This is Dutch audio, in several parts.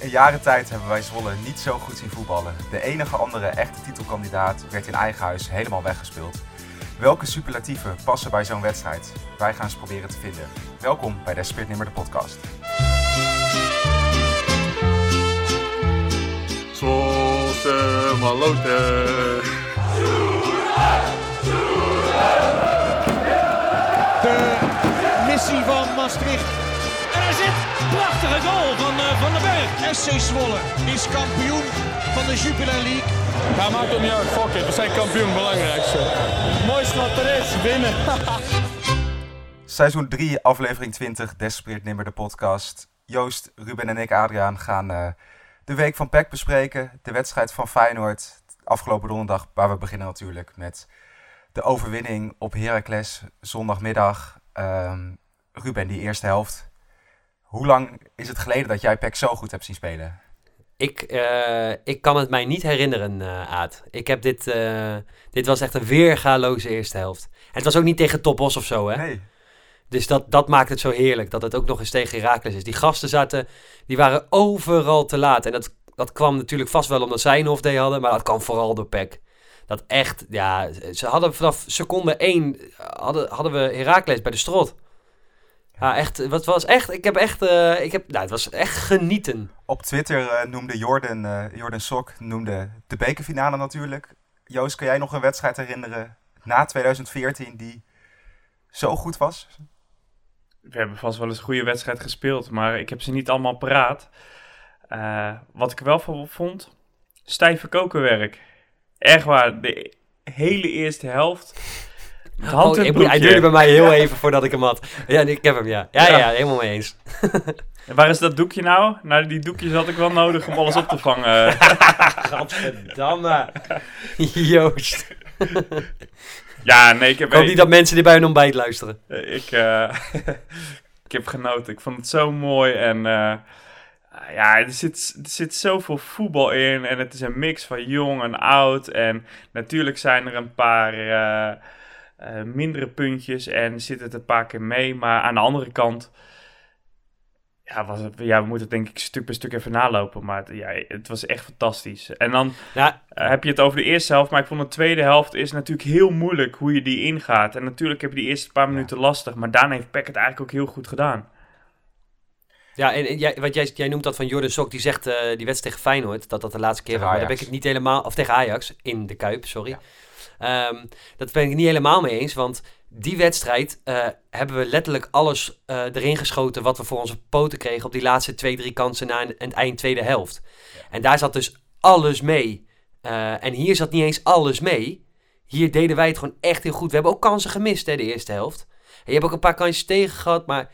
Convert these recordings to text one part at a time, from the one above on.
In jaren tijd hebben wij Zwolle niet zo goed zien voetballen. De enige andere echte titelkandidaat werd in eigen huis helemaal weggespeeld. Welke superlatieven passen bij zo'n wedstrijd? Wij gaan ze proberen te vinden. Welkom bij Desperate Nimmer de podcast. Maloten. De missie van Maastricht. En er zit prachtige goal van uh, Van den Berg. SC Zwolle is kampioen van de Jupiler League. Ja, maakt het niet uit. Fuck it. We zijn kampioen. Belangrijkste. Het mooiste wat er is. Winnen. Seizoen 3, aflevering 20, Desperate Nimmer de podcast. Joost, Ruben en ik, Adriaan, gaan uh, de week van PEC bespreken. De wedstrijd van Feyenoord afgelopen donderdag. Waar we beginnen natuurlijk met de overwinning op Heracles zondagmiddag. Um, Ruben, die eerste helft. Hoe lang is het geleden dat jij PEC zo goed hebt zien spelen? Ik, uh, ik kan het mij niet herinneren, uh, Aad. Ik heb dit... Uh, dit was echt een weergaloze eerste helft. En het was ook niet tegen Topos of zo, hè? Nee. Dus dat, dat maakt het zo heerlijk, dat het ook nog eens tegen Herakles is. Die gasten zaten, die waren overal te laat. En dat, dat kwam natuurlijk vast wel omdat zij een off-day hadden, maar dat kwam vooral door PEC. Dat echt, ja, ze hadden vanaf seconde één, hadden, hadden we Herakles bij de strot. Ja, echt, wat was echt, ik heb echt, uh, ik heb, nou, het was echt genieten. Op Twitter uh, noemde Jordan, uh, Jordan Sok, noemde de bekerfinale natuurlijk. Joost, kan jij nog een wedstrijd herinneren na 2014 die zo goed was? We hebben vast wel eens een goede wedstrijd gespeeld, maar ik heb ze niet allemaal paraat. wat ik wel van vond, stijve kokenwerk. Echt waar, de hele eerste helft Oh, hij duurde bij mij heel even voordat ik hem had. Ja, ik heb hem, ja. Ja, ja, ja helemaal mee eens. En waar is dat doekje nou? Nou, die doekjes had ik wel nodig om alles op te vangen. Gadverdamme. Joost. Ja, nee, ik heb... Ik hoop niet dat mensen die bij hun ontbijt luisteren. Ik, uh, ik heb genoten. Ik vond het zo mooi en... Uh, ja, er zit, er zit zoveel voetbal in en het is een mix van jong en oud. En natuurlijk zijn er een paar... Uh, uh, mindere puntjes en zit het een paar keer mee. Maar aan de andere kant, ja, was het, ja we moeten het denk ik stuk bij stuk even nalopen. Maar het, ja, het was echt fantastisch. En dan ja. uh, heb je het over de eerste helft. Maar ik vond de tweede helft is natuurlijk heel moeilijk hoe je die ingaat. En natuurlijk heb je die eerste paar minuten ja. lastig. Maar daarna heeft Peck het eigenlijk ook heel goed gedaan. Ja, en, en jij, wat jij, jij noemt dat van Jordan Sok, die zegt uh, die wedstrijd tegen Feyenoord, dat dat de laatste keer was. Maar daar ben ik het niet helemaal, of tegen Ajax, in de Kuip, sorry. Ja. Um, dat ben ik niet helemaal mee eens, want die wedstrijd uh, hebben we letterlijk alles uh, erin geschoten wat we voor onze poten kregen op die laatste twee, drie kansen na het eind tweede helft. Ja. En daar zat dus alles mee. Uh, en hier zat niet eens alles mee. Hier deden wij het gewoon echt heel goed. We hebben ook kansen gemist, hè, de eerste helft. En je hebt ook een paar kansjes tegen gehad, maar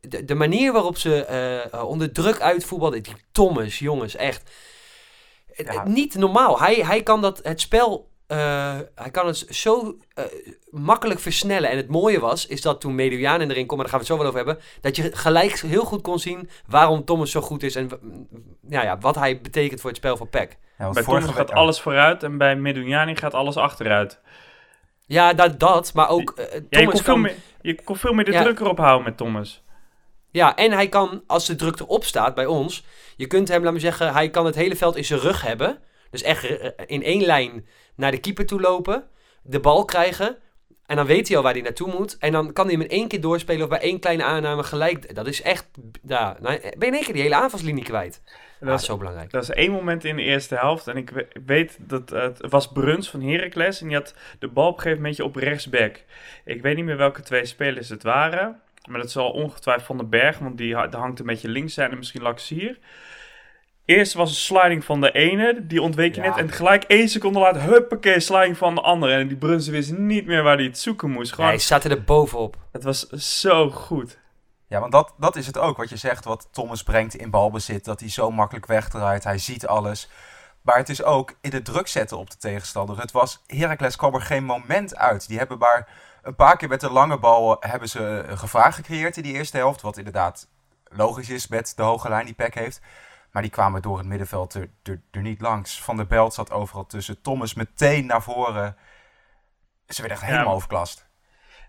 de, de manier waarop ze onder druk uitvoetbalden, die Thomas, jongens, echt ja. niet normaal. Hij, hij kan dat, het spel, uh, hij kan het zo uh, makkelijk versnellen. En het mooie was, is dat toen Mediane erin kwam, maar daar gaan we het zo wel over hebben, dat je gelijk heel goed kon zien waarom Thomas zo goed is en ja, ja, wat hij betekent voor het spel van PEC. Ja, bij Thomas gaat ja. alles vooruit en bij Mediani gaat alles achteruit. Ja, dat, dat maar ook... Uh, ja, je, kon kan... veel meer, je kon veel meer de druk erop houden met Thomas. Ja, en hij kan, als de druk erop staat bij ons, je kunt hem, laten we zeggen, hij kan het hele veld in zijn rug hebben. Dus echt in één lijn naar de keeper toe lopen, de bal krijgen. En dan weet hij al waar hij naartoe moet. En dan kan hij hem in één keer doorspelen of bij één kleine aanname gelijk. Dat is echt, ja, nou, ben je in één keer die hele aanvalslinie kwijt. Dat, dat is zo belangrijk. Dat is één moment in de eerste helft. En ik weet dat uh, het was Bruns van Heracles. En die had de bal op een gegeven moment op rechtsback. Ik weet niet meer welke twee spelers het waren. Maar dat zal ongetwijfeld van de berg, want die hangt een beetje links zijn en misschien Laxier. Eerst was een sliding van de ene, die ontweek je ja. net. En gelijk één seconde later, huppakee, sliding van de andere. En die Brunsen wist niet meer waar hij het zoeken moest. Gewoon, hij zat er bovenop. Het was zo goed. Ja, want dat, dat is het ook, wat je zegt, wat Thomas brengt in balbezit. Dat hij zo makkelijk wegdraait, hij ziet alles. Maar het is ook in de druk zetten op de tegenstander. Het was, Heracles kwam er geen moment uit. Die hebben maar een paar keer met de lange bal hebben ze een gevaar gecreëerd in die eerste helft. Wat inderdaad logisch is met de hoge lijn die Peck heeft. Maar die kwamen door het middenveld er, er, er, niet langs. Van der Belt zat overal tussen. Thomas meteen naar voren. Ze werden echt helemaal ja, overklast.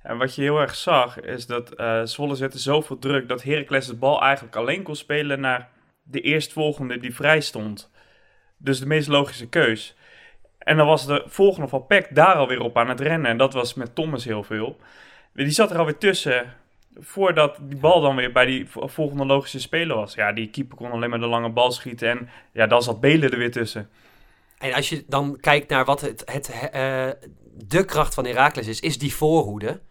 En wat je heel erg zag, is dat uh, Zwolle zette zoveel druk... dat Heracles de bal eigenlijk alleen kon spelen naar de eerstvolgende die vrij stond. Dus de meest logische keus. En dan was de volgende van Peck daar alweer op aan het rennen. En dat was met Thomas heel veel. Die zat er alweer tussen. Voordat die bal dan weer bij die volgende logische speler was. Ja, die keeper kon alleen maar de lange bal schieten. En ja, dan zat Belen er weer tussen. En als je dan kijkt naar wat het, het, uh, de kracht van Herakles is, is die voorhoede.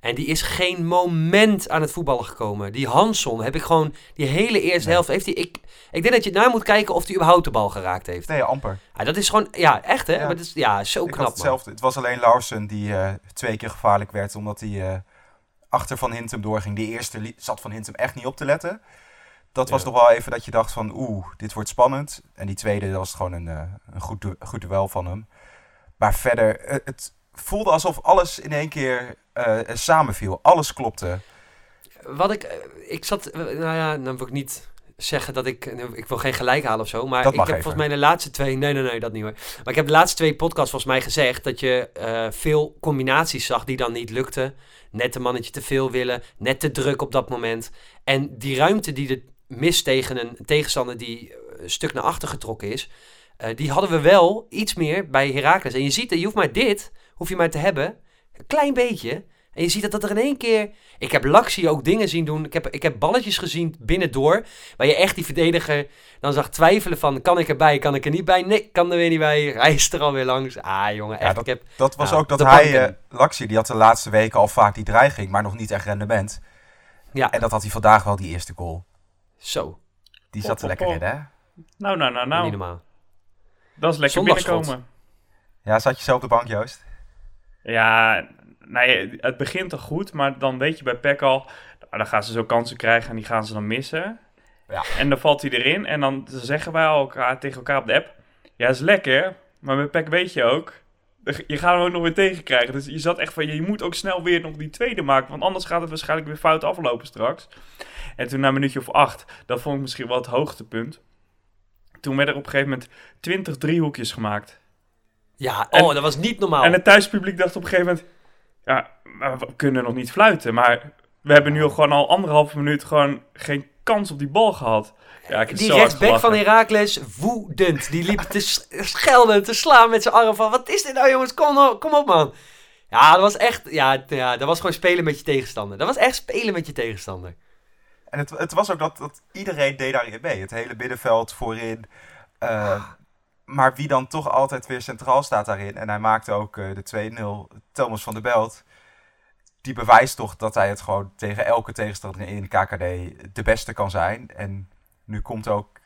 En die is geen moment aan het voetballen gekomen. Die Hanson heb ik gewoon die hele eerste helft. Heeft hij, ik, ik denk dat je naar moet kijken of hij überhaupt de bal geraakt heeft. Nee, amper. Ja, dat is gewoon, ja, echt hè. Ja. Maar het is, ja, zo ik knap. hetzelfde. Het was alleen Larsen die uh, twee keer gevaarlijk werd, omdat hij uh, achter Van Hintem doorging. Die eerste zat Van Hintem echt niet op te letten. Dat was nog wel even dat je dacht van, oeh, dit wordt spannend. En die tweede, dat was gewoon een, uh, een goed, du goed duel van hem. Maar verder, het voelde alsof alles in één keer uh, samenviel. Alles klopte. Wat ik, ik zat, nou ja, dan wil ik niet zeggen dat ik, ik wil geen gelijk halen of zo, maar ik heb even. volgens mij de laatste twee, nee, nee, nee, dat niet hoor. Maar ik heb de laatste twee podcasts volgens mij gezegd dat je uh, veel combinaties zag die dan niet lukten. Net een mannetje te veel willen, net te druk op dat moment. En die ruimte die er mist tegen een tegenstander die een stuk naar achter getrokken is, uh, die hadden we wel iets meer bij Herakles. En je ziet, je hoeft maar dit, hoef je maar te hebben, een klein beetje. En je ziet dat, dat er in één keer... Ik heb Laxi ook dingen zien doen. Ik heb, ik heb balletjes gezien binnendoor. Waar je echt die verdediger dan zag twijfelen van... Kan ik erbij, kan ik er niet bij? Nee, kan er weer niet bij. Hij is er alweer langs. Ah, jongen, echt. Ja, dat, ik heb, dat was ook dat hij... Uh, Laxi, die had de laatste weken al vaak die dreiging. Maar nog niet echt rendement. Ja. En dat had hij vandaag wel, die eerste goal. Zo. Die zat er lekker in, hè? Nou, nou, nou, nou. Niet normaal. Dat is lekker binnenkomen. Ja, zat je zo op de bank, Joost? Ja, nou het begint toch goed, maar dan weet je bij Peck al, nou, dan gaan ze zo kansen krijgen en die gaan ze dan missen. Ja. En dan valt hij erin en dan zeggen wij elkaar, tegen elkaar op de app, ja, is lekker, maar met Peck weet je ook, je gaat hem ook nog weer tegenkrijgen. Dus je zat echt van, je moet ook snel weer nog die tweede maken, want anders gaat het waarschijnlijk weer fout aflopen straks. En toen na een minuutje of acht, dat vond ik misschien wel het hoogtepunt. Toen werden er op een gegeven moment 20 driehoekjes gemaakt. Ja, oh, dat was niet normaal. En het thuispubliek dacht op een gegeven moment... Ja, we kunnen nog niet fluiten, maar we hebben nu al gewoon al anderhalve minuut gewoon geen kans op die bal gehad. Ja, ik die rechtsback van Herakles, woedend. Die liep te schelden, te slaan met zijn arm van... Wat is dit nou jongens, kom, op, kom op man. Ja, dat was echt... Ja, ja, dat was gewoon spelen met je tegenstander. Dat was echt spelen met je tegenstander. En het, het was ook dat, dat iedereen deed daarin mee. Het hele middenveld voorin. Uh, maar wie dan toch altijd weer centraal staat daarin. En hij maakte ook uh, de 2-0. Thomas van der Belt. Die bewijst toch dat hij het gewoon tegen elke tegenstander in KKD de beste kan zijn. En nu komt ook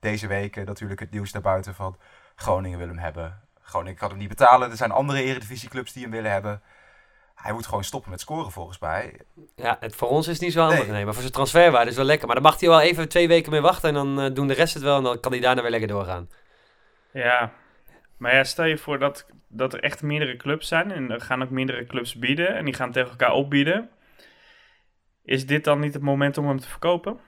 deze week uh, natuurlijk het nieuws naar buiten van Groningen wil hem hebben. Groningen kan hem niet betalen. Er zijn andere eredivisieclubs die hem willen hebben. Hij moet gewoon stoppen met scoren volgens mij. Ja, het, voor ons is niet zo handig. Nee. maar voor zijn transferwaarde is wel lekker. Maar dan mag hij wel even twee weken mee wachten. En dan uh, doen de rest het wel. En dan kan hij daarna weer lekker doorgaan. Ja, maar ja, stel je voor dat, dat er echt meerdere clubs zijn en er gaan ook meerdere clubs bieden en die gaan tegen elkaar opbieden. Is dit dan niet het moment om hem te verkopen?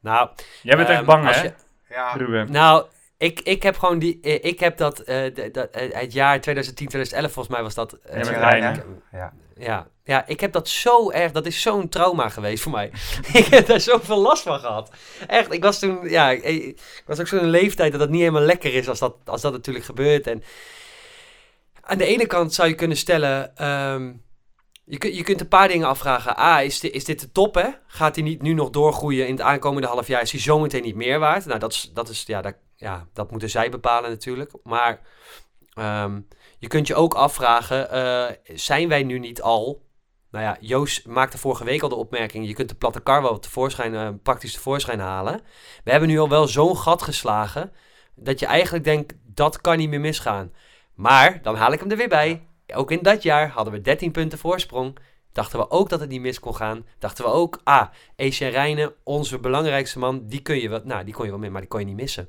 Nou, jij bent echt um, bang, hè? Je, ja. Ruben. Nou, ik, ik heb gewoon die. Ik heb dat. Uh, dat het jaar 2010, 2011, volgens mij was dat. Uh, ja, Rijn, ja. Ja. Ja, ik heb dat zo erg. Dat is zo'n trauma geweest voor mij. ik heb daar zoveel last van gehad. Echt, ik was toen. Ja, ik was ook zo'n leeftijd dat het niet helemaal lekker is als dat, als dat natuurlijk gebeurt. En aan de ene kant zou je kunnen stellen. Um, je, kun, je kunt een paar dingen afvragen. A, is, dit, is dit de top, hè? Gaat hij niet nu nog doorgroeien in het aankomende half jaar? Is hij zometeen niet meer waard? Nou, dat is, dat is ja, dat, ja, dat moeten zij bepalen natuurlijk. Maar um, je kunt je ook afvragen, uh, zijn wij nu niet al... Nou ja, Joost maakte vorige week al de opmerking... je kunt de platte kar wel tevoorschijn, uh, praktisch tevoorschijn halen. We hebben nu al wel zo'n gat geslagen... dat je eigenlijk denkt, dat kan niet meer misgaan. Maar, dan haal ik hem er weer bij. Ook in dat jaar hadden we 13 punten voorsprong. Dachten we ook dat het niet mis kon gaan. Dachten we ook, ah, Etienne Rijnen, onze belangrijkste man... die kun je wel, nou, die kon je wel meer, maar die kon je niet missen.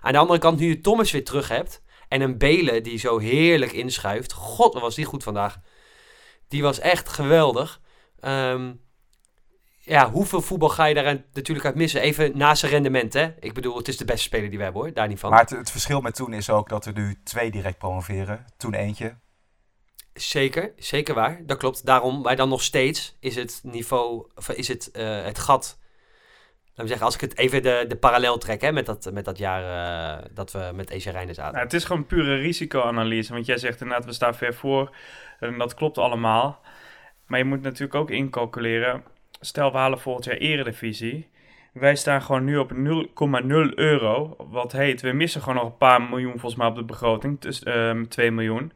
Aan de andere kant, nu je Thomas weer terug hebt... en een Belen die zo heerlijk inschuift... God, wat was die goed vandaag. Die was echt geweldig. Um, ja, hoeveel voetbal ga je daar natuurlijk uit missen? Even naast zijn rendement, hè? Ik bedoel, het is de beste speler die we hebben, hoor. Daar niet van. Maar het, het verschil met toen is ook dat we nu twee direct promoveren. Toen eentje. Zeker, zeker waar. Dat klopt. Daarom, wij dan nog steeds is het niveau, of is het, uh, het gat zeggen, als ik het even de, de parallel trek hè, met, dat, met dat jaar uh, dat we met EC Rijnen zaten. Nou, het is gewoon pure risicoanalyse. Want jij zegt inderdaad, we staan ver voor. En dat klopt allemaal. Maar je moet natuurlijk ook incalculeren. Stel, we halen volgend jaar eredivisie. Wij staan gewoon nu op 0,0 euro. Wat heet, we missen gewoon nog een paar miljoen volgens mij op de begroting. Dus um, ehm, 2 miljoen.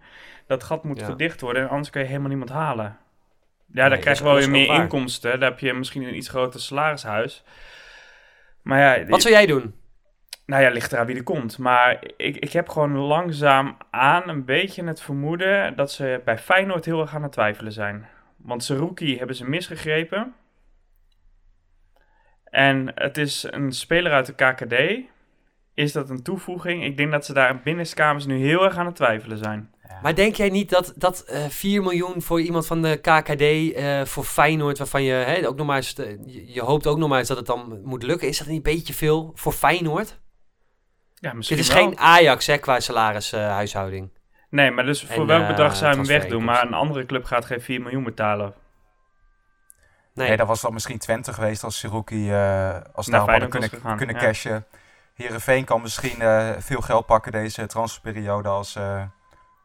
Dat gat moet ja. gedicht worden en anders kan je helemaal niemand halen. Ja, dan krijg je wel weer meer inkomsten. Dan heb je misschien een iets groter salarishuis. Maar ja, Wat zou jij doen? Nou ja, ligt eraan wie er komt. Maar ik, ik heb gewoon langzaam aan een beetje het vermoeden dat ze bij Feyenoord heel erg aan het twijfelen zijn. Want Seruki hebben ze misgegrepen. En het is een speler uit de KKD. Is dat een toevoeging? Ik denk dat ze daar in binnenkamers nu heel erg aan het twijfelen zijn. Maar denk jij niet dat, dat uh, eh, 4 miljoen voor iemand van de KKD, uh, eh, voor Feyenoord, waarvan je, hè, ook nog maar eens, je, je hoopt ook nog maar eens dat het dan moet lukken, is dat niet een beetje veel voor Feyenoord? Ja, misschien Dit is geen Ajax hè, qua salarishuishouding. Uh, nee, maar dus voor welk bedrag zou je hem wegdoen? Maar een andere club gaat geen 4 miljoen betalen. Nee. nee, dat was dan misschien 20 geweest als Siruki uh, als nou hadden kunnen, kunnen ja. cashen. Herenveen kan misschien uh, veel geld pakken deze transferperiode als uh,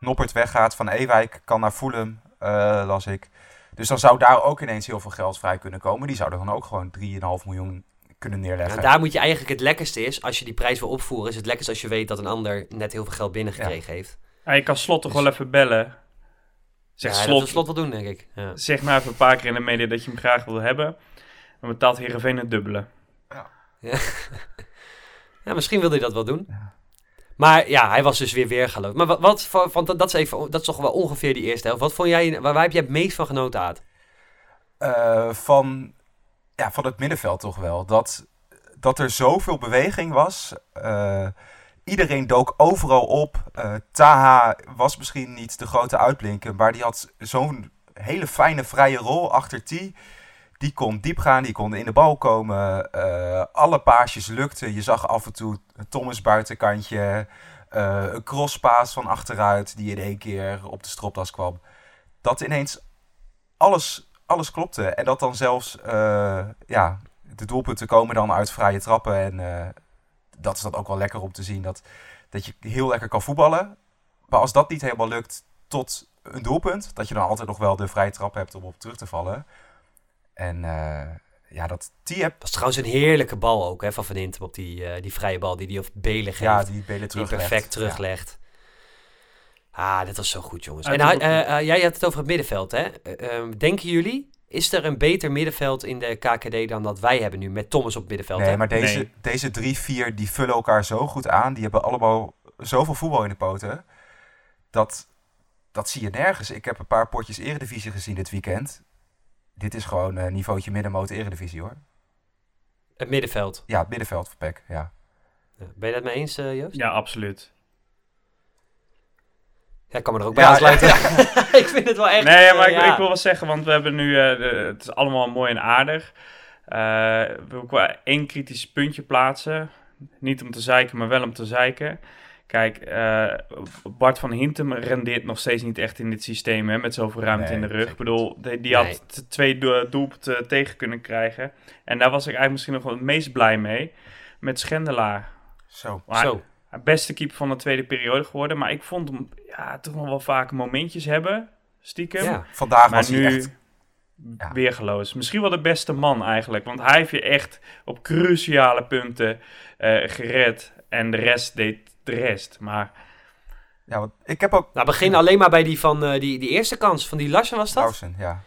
Noppert weggaat van Ewijk, kan naar Fulham, las ik. Dus dan zou daar ook ineens heel veel geld vrij kunnen komen. Die zouden dan ook gewoon 3,5 miljoen kunnen neerleggen. daar moet je eigenlijk het lekkerste is, als je die prijs wil opvoeren, is het lekkerst als je weet dat een ander net heel veel geld binnengekregen ja. heeft. Ja, je kan Slot toch dus... wel even bellen. Zeg ja, slot, dat slot wel doen, denk ik. Ja. Zeg maar even een paar keer in de media dat je hem graag wil hebben. Dan betaalt Heerenveen het dubbele. Ja. ja. misschien wilde hij dat wel doen. Maar ja, hij was dus weer weergeloofd. Maar wat, van, dat, is even, dat is toch wel ongeveer die eerste helft. Wat vond jij, waar, heb jij het meest van genoten, Aad? Uh, van, ja, van het middenveld toch wel. Dat, dat er zoveel beweging was. Uh, Iedereen dook overal op. Uh, Taha was misschien niet de grote uitblinker, maar die had zo'n hele fijne vrije rol achter T. Die kon diep gaan, die kon in de bal komen. Uh, alle paasjes lukten. Je zag af en toe Thomas buitenkantje. Uh, een crosspaas van achteruit die in één keer op de stropdas kwam. Dat ineens alles, alles klopte. En dat dan zelfs ja, de doelpunten komen dan uit vrije trappen. En dat is dan ook wel lekker om te zien. Dat, dat je heel lekker kan voetballen. Maar als dat niet helemaal lukt tot een doelpunt, dat je dan altijd nog wel de vrije trap hebt om op terug te vallen. En uh, ja, dat die heb... Dat is trouwens een heerlijke bal ook hè, van Van Hintem op die, uh, die vrije bal die hij op Belen geeft. Ja, die Belen teruglegt. Die perfect teruglegt. Ja. Ah, dit was zo goed, jongens. En uh, jij had het over het middenveld, hè? Ehm, denken jullie is er een beter middenveld in de KKD dan dat wij hebben nu met Thomas op middenveld? Nee, maar deze, nee. deze drie, vier, die vullen elkaar zo goed aan. Die hebben allemaal zoveel voetbal in de poten. Dat, dat zie je nergens. Ik heb een paar potjes eredivisie gezien dit weekend. Dit is gewoon een niveautje middenmoot eredivisie hoor. Het middenveld? Ja, het middenveld voor PEC, ja. Ben je dat mee eens, uh, Joost? Ja, absoluut. Ja, ik kan me er ook bij ja, aansluiten. ik vind het wel echt... Nee, maar ik, ik, wil wel zeggen, want we hebben nu... Uh, het is allemaal mooi en aardig. Uh, we wil wel één kritisch puntje plaatsen. Niet om te zeiken, maar wel om te zeiken. Kijk, uh, Bart van Hintem rendeert nog steeds niet echt in dit systeem hè, met zoveel ruimte in de rug. Ik bedoel, die, die nee. had twee doelpunten tegen kunnen krijgen. En daar was ik eigenlijk misschien nog wel het meest blij mee. Met Schendelaar. Zo. Maar, Zo beste keeper van de tweede periode geworden. Maar ik vond hem ja, toch nog wel vaak momentjes hebben, stiekem. Ja, vandaag maar was nu hij echt... Ja. weergeloos. Misschien wel de beste man eigenlijk. Want hij heeft je echt op cruciale punten uh, gered. En de rest deed de rest. Maar... Ja, want ik heb ook... Nou, begin alleen maar bij die van uh, die, die eerste kans. Van die Larsen was dat? Larsen, ja.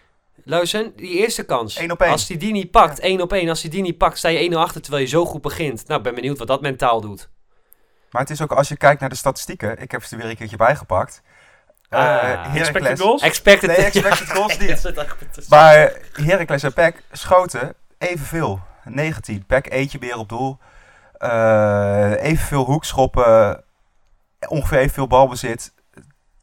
Larsen, die eerste kans. 1 op 1. Als hij die niet pakt, 1 op 1. Als hij die niet pakt, sta je 1-0 achter terwijl je zo goed begint. Nou, ik ben benieuwd wat dat mentaal doet. Maar het is ook als je kijkt naar de statistieken. Ik heb ze er weer een keertje bijgepakt. Uh, expected goals? Expected, nee, expected goals niet. maar Heracles en Peck schoten evenveel. 19. Peck eentje meer op doel. Uh, evenveel hoekschoppen. Ongeveer evenveel balbezit.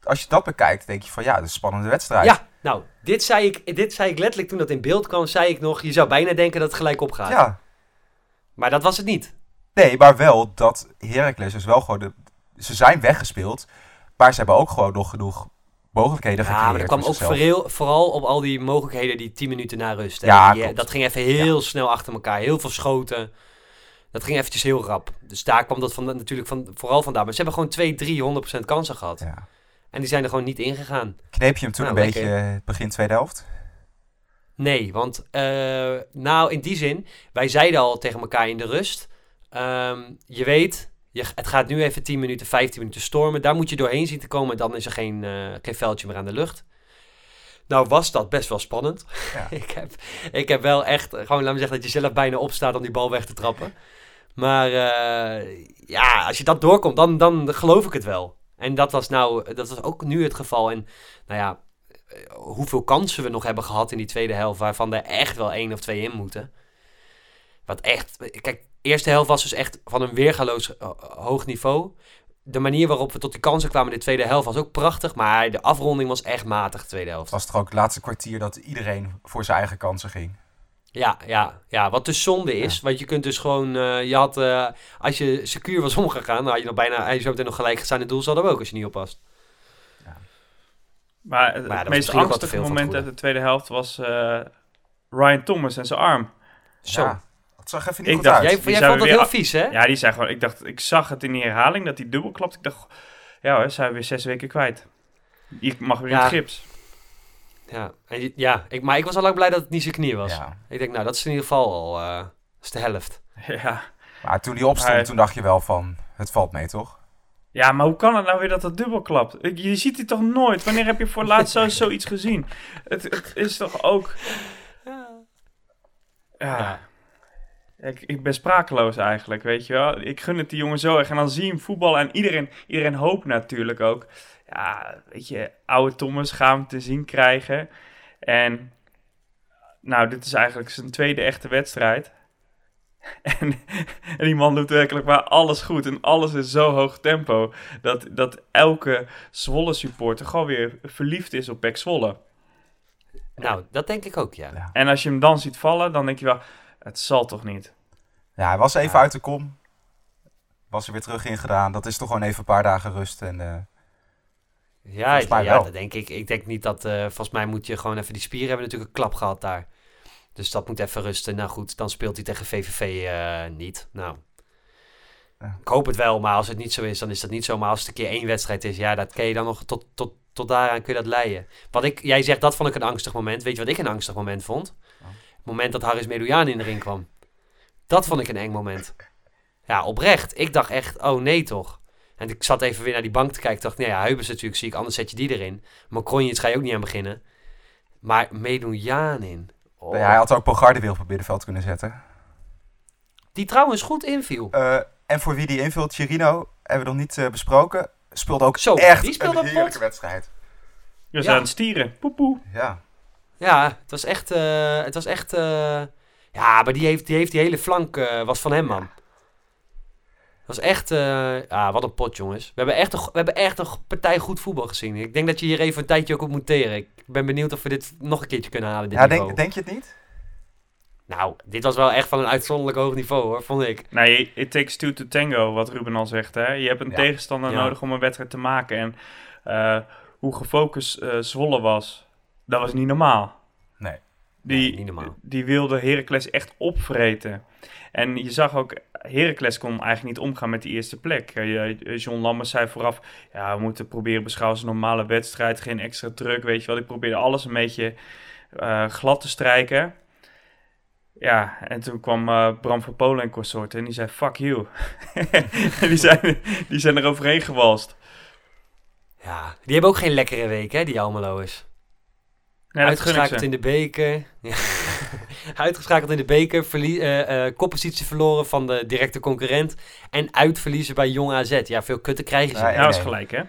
Als je dat bekijkt, denk je van ja, dat is een spannende wedstrijd. Ja, nou, dit zei ik, dit zei ik letterlijk toen dat in beeld kwam. Zei ik nog, je zou bijna denken dat het gelijk opgaat. Ja. Maar dat was het niet. Nee, maar wel dat Heracles is wel gewoon... De, ze zijn weggespeeld, maar ze hebben ook gewoon nog genoeg mogelijkheden Ja, maar dat kwam ook vooral, vooral op al die mogelijkheden die 10 minuten na rust. hè. Ja, Die, eh, dat ging even heel snel achter elkaar. Heel veel schoten. Dat ging eventjes heel rap. Dus daar kwam dat van, natuurlijk van, vooral vandaan. Maar ze hebben gewoon 2, 3, 100% kansen gehad. Ja. En die zijn er gewoon niet ingegaan. Kneep je hem toen Nou, een lekker. beetje eh, begin tweede helft? Nee, want eh, nou in die zin, wij zeiden al tegen elkaar in de rust. ehm, je weet, je, het gaat nu even 10 minuten, 15 minuten stormen. Daar moet je doorheen zien te komen. En dan is er geen, eh, geen veldje meer aan de lucht. Nou was dat best wel spannend. Ja. ik, heb, ik heb wel echt, gewoon laat me zeggen dat je zelf bijna opstaat om die bal weg te trappen. Maar eh, ja, als je dat doorkomt, dan, dan geloof ik het wel. En dat was nou, dat was ook nu het geval. En nou ja, eh, hoeveel kansen we nog hebben gehad in die tweede helft, waarvan er echt wel één of twee in moeten. Wat echt, kijk, eerste helft was dus echt van een weergaloos eh, hoog niveau. De manier waarop we tot die kansen kwamen in de tweede helft was ook prachtig, maar de afronding was echt matig, de tweede helft. Het was toch ook het laatste kwartier dat iedereen voor zijn eigen kansen ging. Ja, ja, ja, wat dus zonde is, want je kunt dus gewoon, eh, je had, eh, als je secuur was omgegaan, dan had je nog bijna, had je zo meteen nog gelijk gestaan in het doel, zal dat ook als je niet oppast. Maar het, Maar was meest angstige moment het uit de tweede helft was eh, Ryan Thomas en zijn arm. Zo. Ja, dat zag even niet Ik goed dacht, uit. Jij, jij vond dat weer heel vies, hè? Ja, die zei gewoon, ik dacht, ik zag het in die herhaling dat hij dubbel klapt. Ik dacht, ja hoor, zijn we weer zes weken kwijt. Je mag weer in Ja. het gips. Ja, en ja ik, maar ik was al lang blij dat het niet zijn knie was. Ja. Ik denk, nou, dat is in ieder geval al eh, dat is de helft. Ja. Maar toen hij opstond, toen dacht je wel van, het valt mee toch? ja, maar hoe kan het nou weer dat het dubbel klapt? Je ziet het toch nooit? Wanneer heb je voor het laatst zo, zoiets gezien? Het, het is toch ook... Ja. Ik, ik ben sprakeloos eigenlijk, weet je wel. Ik gun het die jongen zo erg. En dan zie je hem voetballen en iedereen, iedereen hoopt natuurlijk ook. Ja, weet je, oude Thomas gaan we hem te zien krijgen. En nou, dit is eigenlijk zijn tweede echte wedstrijd. En, en die man doet werkelijk maar alles goed. En alles in zo hoog tempo. Dat, dat elke Zwolle supporter gewoon weer verliefd is op Pek Zwolle. Nou, dat denk ik ook, ja. Ja. En als je hem dan ziet vallen, dan denk je wel... Het zal toch niet? Ja, hij was even Ja. uit de kom. Was er weer terug in gedaan. Dat is toch gewoon even een paar dagen rust. En, eh, Ja, ja dat denk ik. Ik denk niet dat... eh, volgens mij moet je gewoon even... Die spieren hebben natuurlijk een klap gehad daar. Dus dat moet even rusten. Nou goed, dan speelt hij tegen VVV eh, niet. Nou, ik hoop het wel. Maar als het niet zo is, dan is dat niet zo. Maar als het een keer één wedstrijd is... Ja, dat kun je dan nog... Tot, tot, tot daaraan kun je dat leiden. Wat ik... Jij zegt, dat vond ik een angstig moment. Weet je wat ik een angstig moment vond? Het moment dat Haris Medoujan in de ring kwam. Dat vond ik een eng moment. Ja, oprecht. Ik dacht echt, oh nee toch. En ik zat even weer naar die bank te kijken. Ik dacht, nou ja, Heubers natuurlijk ziek, anders zet je die erin. Maar Kronjits ga je ook niet aan beginnen. Maar Medoujan in. Oh. ja, hij had ook Bogarde weer op het middenveld kunnen zetten. Die trouwens goed inviel. Eh, en voor wie die invult, Chirino, hebben we nog niet eh, besproken. Speelde ook Zo, echt die speelde een heerlijke pot. wedstrijd. Je Ja. zijn aan het stieren. Poepoe. Ja. Ja, het was echt... eh, het was echt... eh, ja, maar die heeft die, heeft die hele flank... eh, was van hem, man. Was echt... eh, ja, wat een pot, jongens. We hebben, echt een, we hebben echt een partij goed voetbal gezien. Ik denk dat je hier even een tijdje ook op moet teren. Ik ben benieuwd of we dit nog een keertje kunnen halen, dit Ja, niveau. denk, denk je het niet? Nou, dit was wel echt van een uitzonderlijk hoog niveau, hoor, vond ik. Nee, it takes two to tango, wat Ruben al zegt. Hè? Je hebt een Ja. tegenstander Ja. nodig om een wedstrijd te maken. En eh, hoe gefocust eh, Zwolle was, dat was niet normaal. Nee. Die, Nee, niet normaal. die wilde Heracles echt opvreten. En je zag ook, Heracles kon eigenlijk niet omgaan met die eerste plek. Eh, je- John Lammers zei vooraf, ja, we moeten proberen beschouwen als een normale wedstrijd. Geen extra druk, weet je wel. Ik probeerde alles een beetje eh, glad te strijken. Ja, en toen kwam eh, Bram van Polen en consorten en die zei, fuck you. die zijn, die zijn er overheen gewalst. Ja, die hebben ook geen lekkere week, hè, die Almeloers. Ja, ik Uitgeschakeld in de beker. Ja. Uitgeschakeld in de beker. Verlie eh, eh, koppositie verloren van de directe concurrent. En uitverliezen bij Jong AZ. Ja, veel kutten krijgen ze. Ja, dat is gelijk, hè.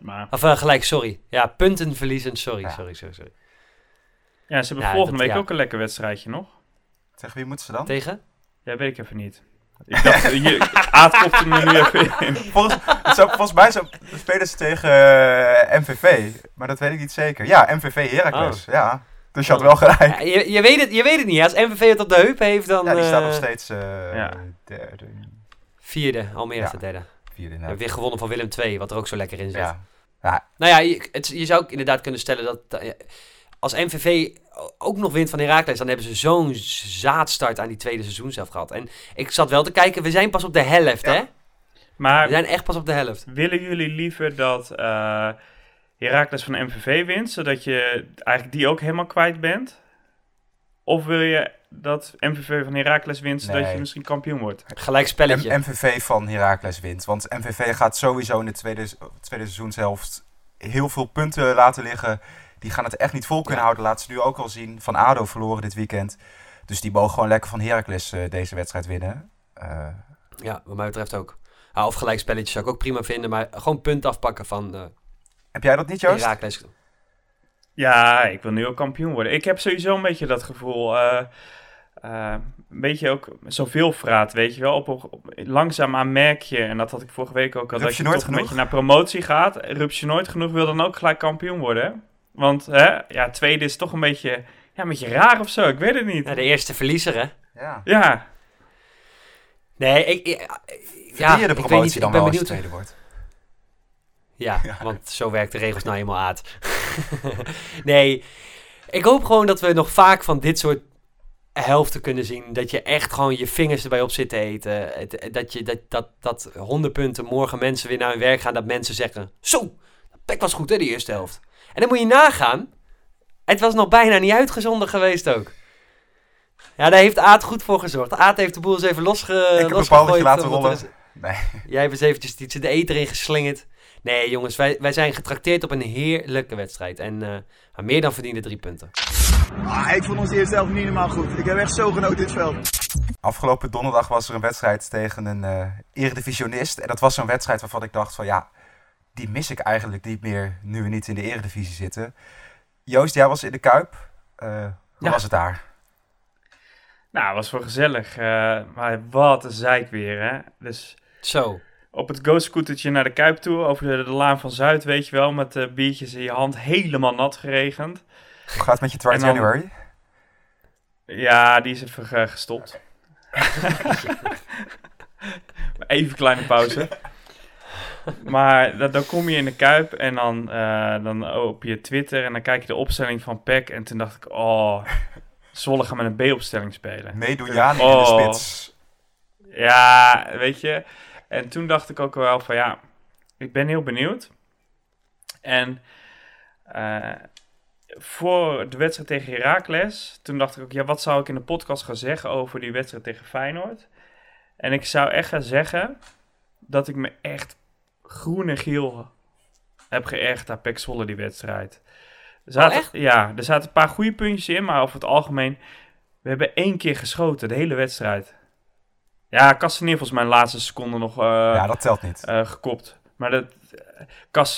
Maar Of eh, gelijk, sorry. Ja, punten verliezen. Sorry, Ja. sorry, sorry, sorry. ja, ze hebben Ja, volgende dat- week ja. ook een lekker wedstrijdje nog. Tegen wie moeten ze dan? Tegen? Ja, weet ik even niet. Ik dacht, je, Aad hem er nu even in. Volgens, volgens mij zo, spelen ze tegen MVV. Maar dat weet ik niet zeker. Ja, MVV Heracles. Ja. Dus je had wel gelijk. Ja, je, je, weet het, je weet het niet. Als MVV het op de heup heeft, dan... Ja, die staat eh, nog steeds eh ja. derde, Vierde. Almere Ja. de derde. vierde. We nou. hebben weer gewonnen van Willem II, wat er ook zo lekker in zit. Ja. Ja. Nou ja, je, het, je zou ook inderdaad kunnen stellen dat als MVV ook nog wint van Herakles, dan hebben ze zo'n zaadstart aan die tweede seizoen zelf gehad. En ik zat wel te kijken, we zijn pas op de helft, hè? Maar we zijn echt pas op de helft. Willen jullie liever dat uh, Herakles van MVV wint, zodat je eigenlijk die ook helemaal kwijt bent? Of wil je dat MVV van Herakles wint, zodat je misschien kampioen wordt? Gelijk spelletje. MVV van Herakles wint. Want MVV gaat sowieso in de tweede, tweede seizoenshelft heel veel punten laten liggen. Die gaan het echt niet vol kunnen houden. Laat ze nu ook al zien. Van ADO verloren dit weekend. Dus die mogen gewoon lekker van Heracles uh, deze wedstrijd winnen. Uh, ja, wat mij betreft ook. of gelijk spelletjes zou ik ook prima vinden. Maar gewoon punt afpakken van... Uh, Heb jij dat niet, Joost? Ja, ik wil nu ook kampioen worden. Ik heb sowieso een beetje dat gevoel. een beetje ook zoveel vraat, weet je wel. Op, op, langzaamaan merk je, en dat had ik vorige week ook al, dat je, je toch genoeg? een beetje naar promotie gaat. Rups je nooit genoeg, wil dan ook gelijk kampioen worden. Want hè, ja, tweede is toch een beetje, ja, een beetje raar of zo. Ik weet het niet. Ja, de eerste verliezer, hè? Ja. Ja. Nee, ik... ik ja, je de promotie niet, dan wel als je tweede wordt? Ja, want zo werkt de regels nou eenmaal uit. nee, ik hoop gewoon dat we nog vaak van dit soort helften kunnen zien. Dat je echt gewoon je vingers erbij op zit te eten. Dat, je, dat, dat, dat 100 punten morgen mensen weer naar hun werk gaan. Dat mensen zeggen, zo, dat was goed hè, die eerste helft. En dan moet je nagaan. Het was nog bijna niet uitgezonden geweest ook. Ja, daar heeft Aad goed voor gezorgd. Aad heeft de boel eens even losge Ik heb een laten rollen. Nee. Jij hebt eens eventjes iets de eter in geslingerd. Nee, jongens, wij, wij zijn getrakteerd op een heerlijke wedstrijd. En uh, meer dan verdiende drie punten. Ah, ik vond ons eerst zelf niet helemaal goed. Ik heb echt zo genoten dit veld. Afgelopen donderdag was er een wedstrijd tegen een uh, eredivisionist. En dat was zo'n wedstrijd waarvan ik dacht van ja, die mis ik eigenlijk niet meer nu we niet in de eredivisie zitten. Joost, jij was in de Kuip. Uh, hoe was het daar? Nou, het was wel gezellig. Uh, maar wat een zeik weer, hè. Dus Zo. Op het go-scootertje naar de Kuip toe, over de, de, Laan van Zuid, weet je wel, met uh, biertjes in je hand, helemaal nat geregend. Hoe gaat het met je 12 January? Ja, die is even gestopt. even kleine pauze. maar dan, dan, kom je in de Kuip en dan, uh, dan op je Twitter en dan kijk je de opstelling van PEC. En toen dacht ik, oh, Zwolle gaan met een B-opstelling spelen. Meedoen Jani oh. in de spits. Ja, weet je. En toen dacht ik ook wel van, ja, ik ben heel benieuwd. En uh, voor de wedstrijd tegen Heracles, toen dacht ik ook, ja, wat zou ik in de podcast gaan zeggen over die wedstrijd tegen Feyenoord? En ik zou echt gaan zeggen dat ik me echt groen en geel heb geërgerd aan Pek Zwolle die wedstrijd. Er zaten, oh, echt? Ja, er zaten een paar goede puntjes in, maar over het algemeen... We hebben één keer geschoten, de hele wedstrijd. Ja, Castaneer volgens mij de laatste seconde nog... Uh, ja, dat telt niet. Uh, gekopt. Maar dat...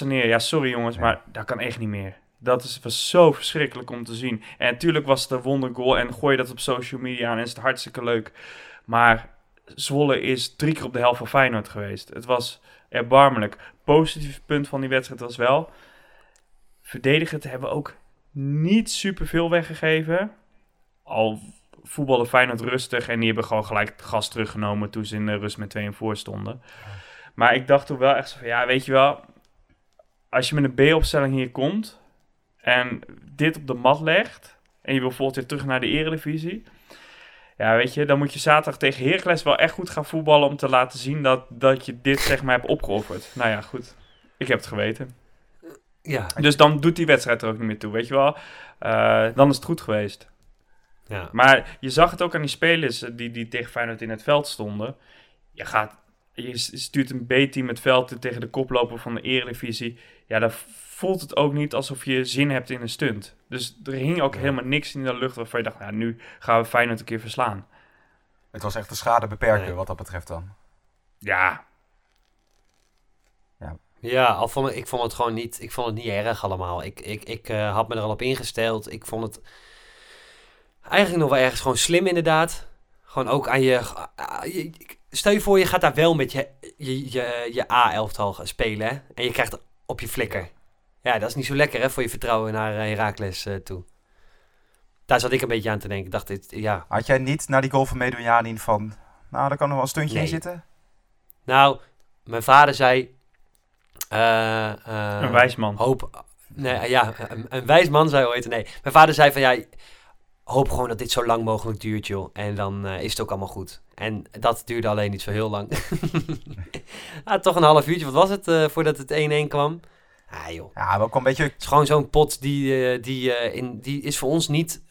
Uh, ja, sorry jongens, maar dat kan echt niet meer. Dat is, was zo verschrikkelijk om te zien. En natuurlijk was het een wondergoal en gooi je dat op social media en is het hartstikke leuk. Maar Zwolle is drie keer op de helft van Feyenoord geweest. Het was erbarmelijk. Positief punt van die wedstrijd was wel. Verdedigend hebben ook niet superveel weggegeven. Al voetbalde Feyenoord rustig en die hebben gewoon gelijk het gas teruggenomen toen ze in de rust met 2 en voor stonden. Maar ik dacht toen wel echt zo van, ja, weet je wel, als je met een B-opstelling hier komt en dit op de mat legt en je wil bijvoorbeeld weer terug naar de eredivisie, ja, weet je, dan moet je zaterdag tegen Heracles wel echt goed gaan voetballen om te laten zien dat, dat je dit zeg maar hebt opgeofferd. Nou ja, goed. Ik heb het geweten. Ja. Dus dan doet die wedstrijd er ook niet meer toe, weet je wel. Uh, dan is het goed geweest. Ja. Maar je zag het ook aan die spelers die, die tegen Feyenoord in het veld stonden. Je, gaat, je stuurt een B-team het veld tegen de koploper van de Eredivisie. Ja, dan voelt het ook niet alsof je zin hebt in een stunt. Dus er hing ook helemaal niks in de lucht waarvan je dacht, nou, nu gaan we Feyenoord een keer verslaan. Het was echt de schade beperken wat dat betreft dan. Ja. Ja, ja al vond, ik vond het gewoon niet, ik vond het niet erg allemaal. Ik, ik, ik uh, had me er al op ingesteld. Ik vond het eigenlijk nog wel ergens gewoon slim inderdaad. Gewoon ook aan je, je stel je voor je gaat daar wel met je, je, je, je A-elftal spelen hè? en je krijgt op je flikker. Ja, dat is niet zo lekker hè, voor je vertrouwen naar uh, Herakles uh, toe. Daar zat ik een beetje aan te denken. Ik dacht, dit, ja. Had jij niet naar die goal van Medunjanin van... Nou, daar kan nog wel een stuntje in zitten? Nou, mijn vader zei... Uh, uh, een wijsman. Hoop. Nee, ja, een, een wijs man zei ooit. Nee, mijn vader zei van ja, hoop gewoon dat dit zo lang mogelijk duurt, joh. En dan uh, is het ook allemaal goed. En dat duurde alleen niet zo heel lang. ah, toch een half uurtje, wat was het uh, voordat het 1-1 kwam? Ah, joh. Ja, wel een beetje... Het is gewoon zo'n pot die, uh, die, in, die is voor ons niet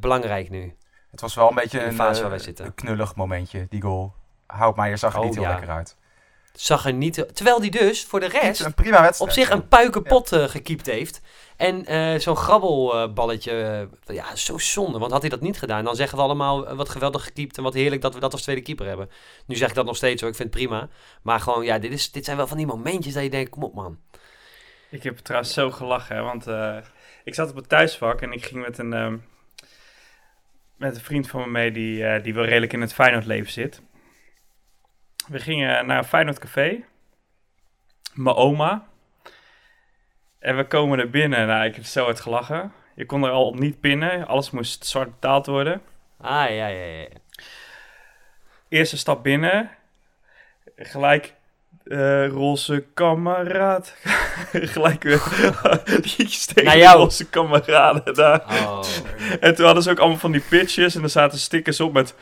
belangrijk nu. Het was wel een beetje een, fase waar wij zitten. een knullig momentje, die goal. Houtmaier zag er oh, niet heel ja. lekker uit. Zag er niet... Terwijl die dus voor de rest... Een prima wedstrijd. Op zich een puikenpot ja. gekiept heeft. En uh, zo'n grabbelballetje, uh, ja, zo zonde. Want had hij dat niet gedaan, dan zeggen we allemaal eh, wat geweldig gekiept en wat heerlijk dat we dat als tweede keeper hebben. Nu zeg ik dat nog steeds hoor, ik vind het prima. Maar gewoon, ja, dit, is, dit zijn wel van die momentjes dat je denkt, kom op man. Ik heb trouwens zo gelachen, hè, want ik zat op het thuisvak en ik ging met een, ehm, met een vriend van me mee die, die wel redelijk in het Feyenoord-leven zit. We gingen naar Feyenoord café. Mijn oma, en we komen er binnen. Nou, ik heb zo hard gelachen. Je kon er al niet pinnen. Alles moest zwart betaald worden. Ah, ja, ja, ja. Eerste stap binnen. Gelijk uh, roze kameraad. Gelijk weer liedjes tegen de roze kameraden daar. Oh. En toen hadden ze ook allemaal van die pitches. En er zaten stickers op met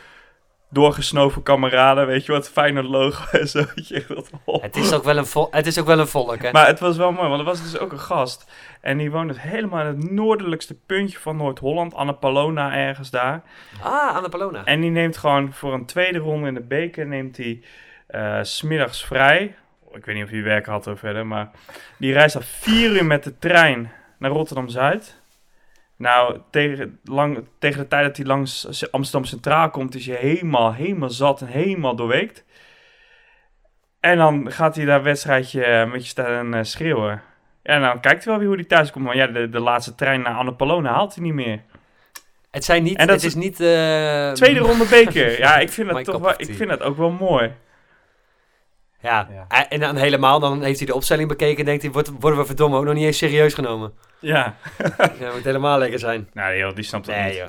doorgesnoven kameraden, weet je wat, fijne logo en zo. Het is ook wel een, vol het is ook wel een volk, hè? Maar het was wel mooi, want er was dus ook een gast. En die woonde helemaal in het noordelijkste puntje van Noord-Holland, Annapolona ergens daar. Ah, Annapolona. En die neemt gewoon voor een tweede ronde in de beker, neemt hij uh, smiddags vrij. Ik weet niet of hij werk had of verder, maar die reist al vier uur met de trein naar Rotterdam-Zuid. Nou, tegen, lang, tegen de tijd dat hij langs Amsterdam Centraal komt, is hij helemaal, helemaal zat en helemaal doorweekt. En dan gaat hij daar wedstrijdje eh, met je staan uh, schreeuwen. Ja, en dan kijkt hij wel weer hoe hij thuis komt. Maar ja, de, de laatste trein naar Annapolona haalt hij niet meer. Het, zijn niet, en dat het is niet... Uh... Tweede ronde beker. Ja, ik vind, het toch wel, ik vind het ook wel mooi. Ja, ja. en dan helemaal, dan heeft hij de opstelling bekeken en denkt hij, worden we verdomme ook nog niet eens serieus genomen. Ja. dat moet helemaal lekker zijn. Nou joh, die snapt het nee, niet. Joh.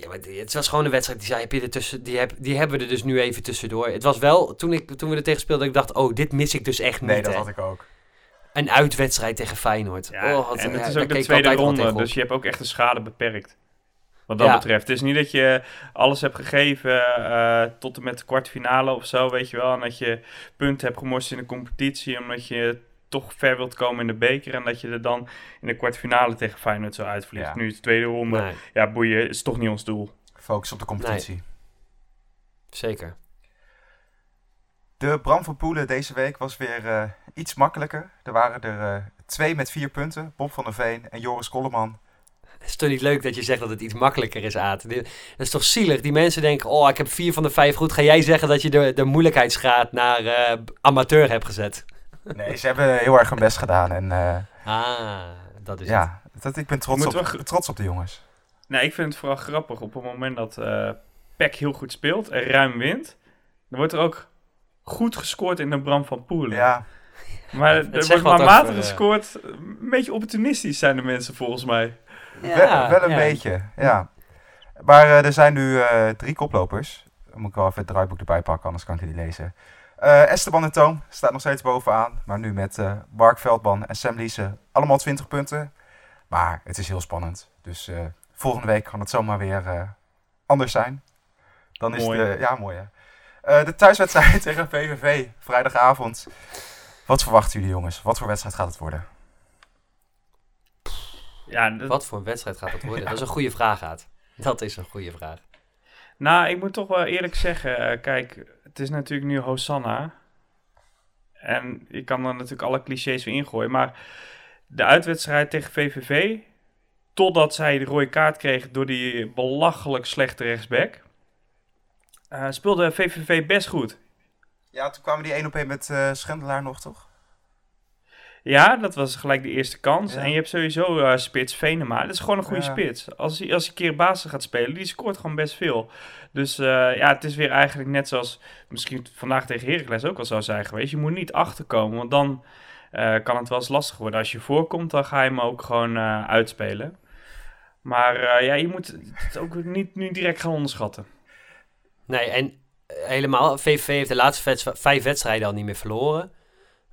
Ja, maar het was gewoon een wedstrijd die, zei, heb je er tussen, die, heb, die hebben we er dus nu even tussendoor. Het was wel, toen, ik, toen we er tegen speelden, ik dacht, oh, dit mis ik dus echt niet. Nee, dat had ik ook. Een uitwedstrijd tegen Feyenoord. Ja, oh, en het is ook de tweede ronde, dus je hebt ook echt de schade beperkt. Wat dat betreft. Het is niet dat je alles hebt gegeven uh, tot en met de kwartfinale of zo, weet je wel. En dat je punten hebt gemorst in de competitie, omdat je toch ver wilt komen in de beker. En dat je er dan in de kwartfinale tegen Feyenoord zo uitvliegt. Ja. Nu is de tweede ronde. Ja, boeien, is toch niet ons doel. Focus op de competitie. Zeker. De Bram van Poelen deze week was weer uh, iets makkelijker. Er waren er uh, twee met vier punten. Bob van der Veen en Joris Kolleman het is toch niet leuk dat je zegt dat het iets makkelijker is, Aad? Dat is toch zielig? Die mensen denken, oh, ik heb vier van de vijf goed. Ga jij zeggen dat je de, de moeilijkheidsgraad naar uh, amateur hebt gezet? Nee, ze hebben heel erg hun best gedaan. En, uh, ah, dat is ja, het. Dat, ik ben trots op, trots op de jongens. Nee, ik vind het vooral grappig. Op het moment dat uh, Peck heel goed speelt en ruim wint... dan wordt er ook goed gescoord in de Bram van Poelen. Ja. Maar er wordt maar matig gescoord. Een beetje opportunistisch zijn de mensen volgens mij. Ja, wel, een beetje, ja. Maar uh, er zijn nu uh, drie koplopers. Dan moet ik wel even het draaiboek erbij pakken, anders kan ik het niet lezen. Uh, Esteban en Toom staat nog steeds bovenaan. Maar nu met uh, Mark Veldman en Sam Liese allemaal 20 punten. Maar het is heel spannend. Dus volgende week kan het zomaar weer anders zijn. Dan is mooi. de... Ja, mooi hè. de thuiswedstrijd tegen VVV, vrijdagavond. Wat verwachten jullie jongens? Wat voor wedstrijd gaat het worden? Ja, Wat voor wedstrijd gaat het worden? Dat is een goede vraag, Aad. Dat is een goede vraag. Nou, ik moet toch wel eerlijk zeggen, uh, kijk, het is natuurlijk nu Hosanna. En je kan er natuurlijk alle clichés weer ingooien. Maar de uitwedstrijd tegen VVV, totdat zij de rode kaart kregen door die belachelijk slechte rechtsback, uh, speelde VVV best goed. Ja, toen kwamen die één op één met uh, Schendelaar nog, toch? Ja, dat was gelijk de eerste kans. En je hebt sowieso uh, spits Venema. Dat is gewoon een goede spits. Als hij, als hij een keer basis gaat spelen, die scoort gewoon best veel. Dus uh, ja, het is weer eigenlijk net zoals misschien vandaag tegen Heracles ook al zou zijn geweest. Je moet niet achterkomen, want dan uh, kan het wel eens lastig worden. Als je voorkomt, dan ga je hem ook gewoon uitspelen. Maar ja, je moet het ook niet nu direct gaan onderschatten. Nee, en helemaal, VVV heeft de laatste vijf wedstrijden al niet meer verloren.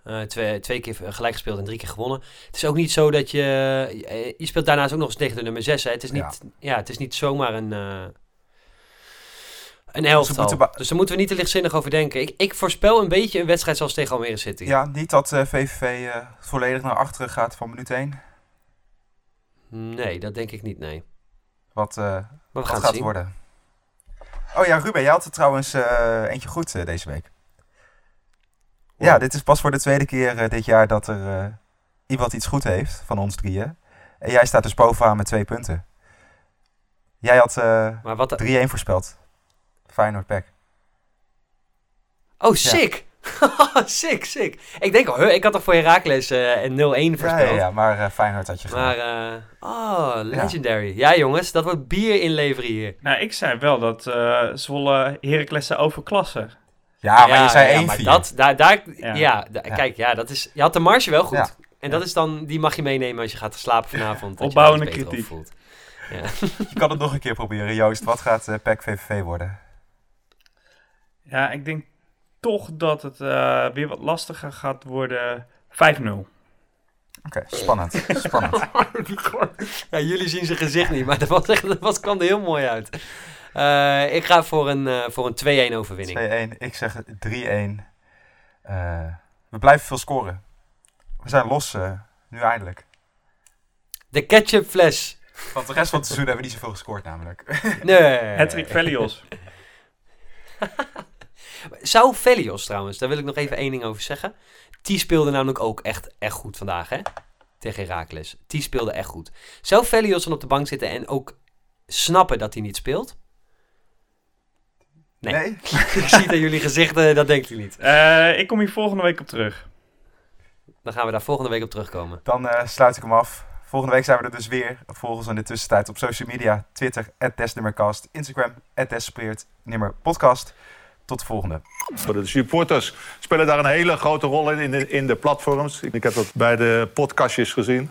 Uh, twee, twee keer gelijk gespeeld en drie keer gewonnen. Het is ook niet zo dat je... Je speelt daarnaast ook nog eens tegen de nummer 6. Hè. Het, is niet, ja. het is niet zomaar een... Uh, een elftal. Dus, dus daar moeten we niet te lichtzinnig over denken. Ik, ik voorspel een beetje een wedstrijd zoals tegen Almere City. Ja, niet dat uh, VVV volledig naar achteren gaat van minuut 1. Nee, dat denk ik niet, nee. Wat, wat gaat het worden? Oh ja, Ruben, jij had er trouwens eentje goed deze week. Ja, dit is pas voor de tweede keer dit jaar dat er iemand iets goed heeft van ons drieën. En jij staat dus bovenaan met twee punten. Jij had 3-1 voorspeld. Feyenoord Pack. Oh, sick! Ja. sick, sick. Ik denk al, ik had toch voor Herakles uh, een 0-1 voorspeld. Ja, ja, maar uh, Feyenoord had je gedaan. Maar, uh, oh, legendary. Ja. ja. jongens, dat wordt bier inleveren hier. Nou, ik zei wel dat uh, Zwolle Heracles overklassen. Ja, maar je zei 1-4. maar dat, daar, daar, ja. kijk, ja, dat is, je had de marge wel goed. En dat is dan, die mag je meenemen als je gaat slapen vanavond. Opbouwende kritiek. Voelt. Ja. je kan het nog een keer proberen. Joost, wat gaat uh, PEC VVV worden? Ja, ik denk toch dat het uh, weer wat lastiger gaat worden. 5-0. Oké, okay, spannend. spannend. ja, jullie zien zijn gezicht niet, maar dat, was echt, dat was, kwam er heel mooi uit. Uh, ik ga voor een, uh, voor een 2-1 overwinning. 2-1, ik zeg 3-1. we blijven veel scoren. We zijn los nu eindelijk. De ketchupfles. Want de rest van het seizoen hebben we niet zoveel gescoord namelijk. Nee. Patrick Velios. Zou Velios trouwens, daar wil ik nog even één ding over zeggen. Die speelde namelijk ook echt, echt goed vandaag, hè? Tegen Herakles. Die speelde echt goed. Zou Velios dan op de bank zitten en ook snappen dat hij niet speelt? Nee. nee? ik zie aan jullie gezichten, dat denk je niet. Uh, ik kom hier volgende week op terug. Dan gaan we daar volgende week op terugkomen. Dan uh, sluit ik hem af. Volgende week zijn we er dus weer. Volg ons in de tussentijd op social media. Twitter, @desnummercast, Instagram, @despeert_podcast. Tot de volgende. De supporters spelen daar een hele grote rol in, in de, in de platforms. Ik heb dat bij de podcastjes gezien.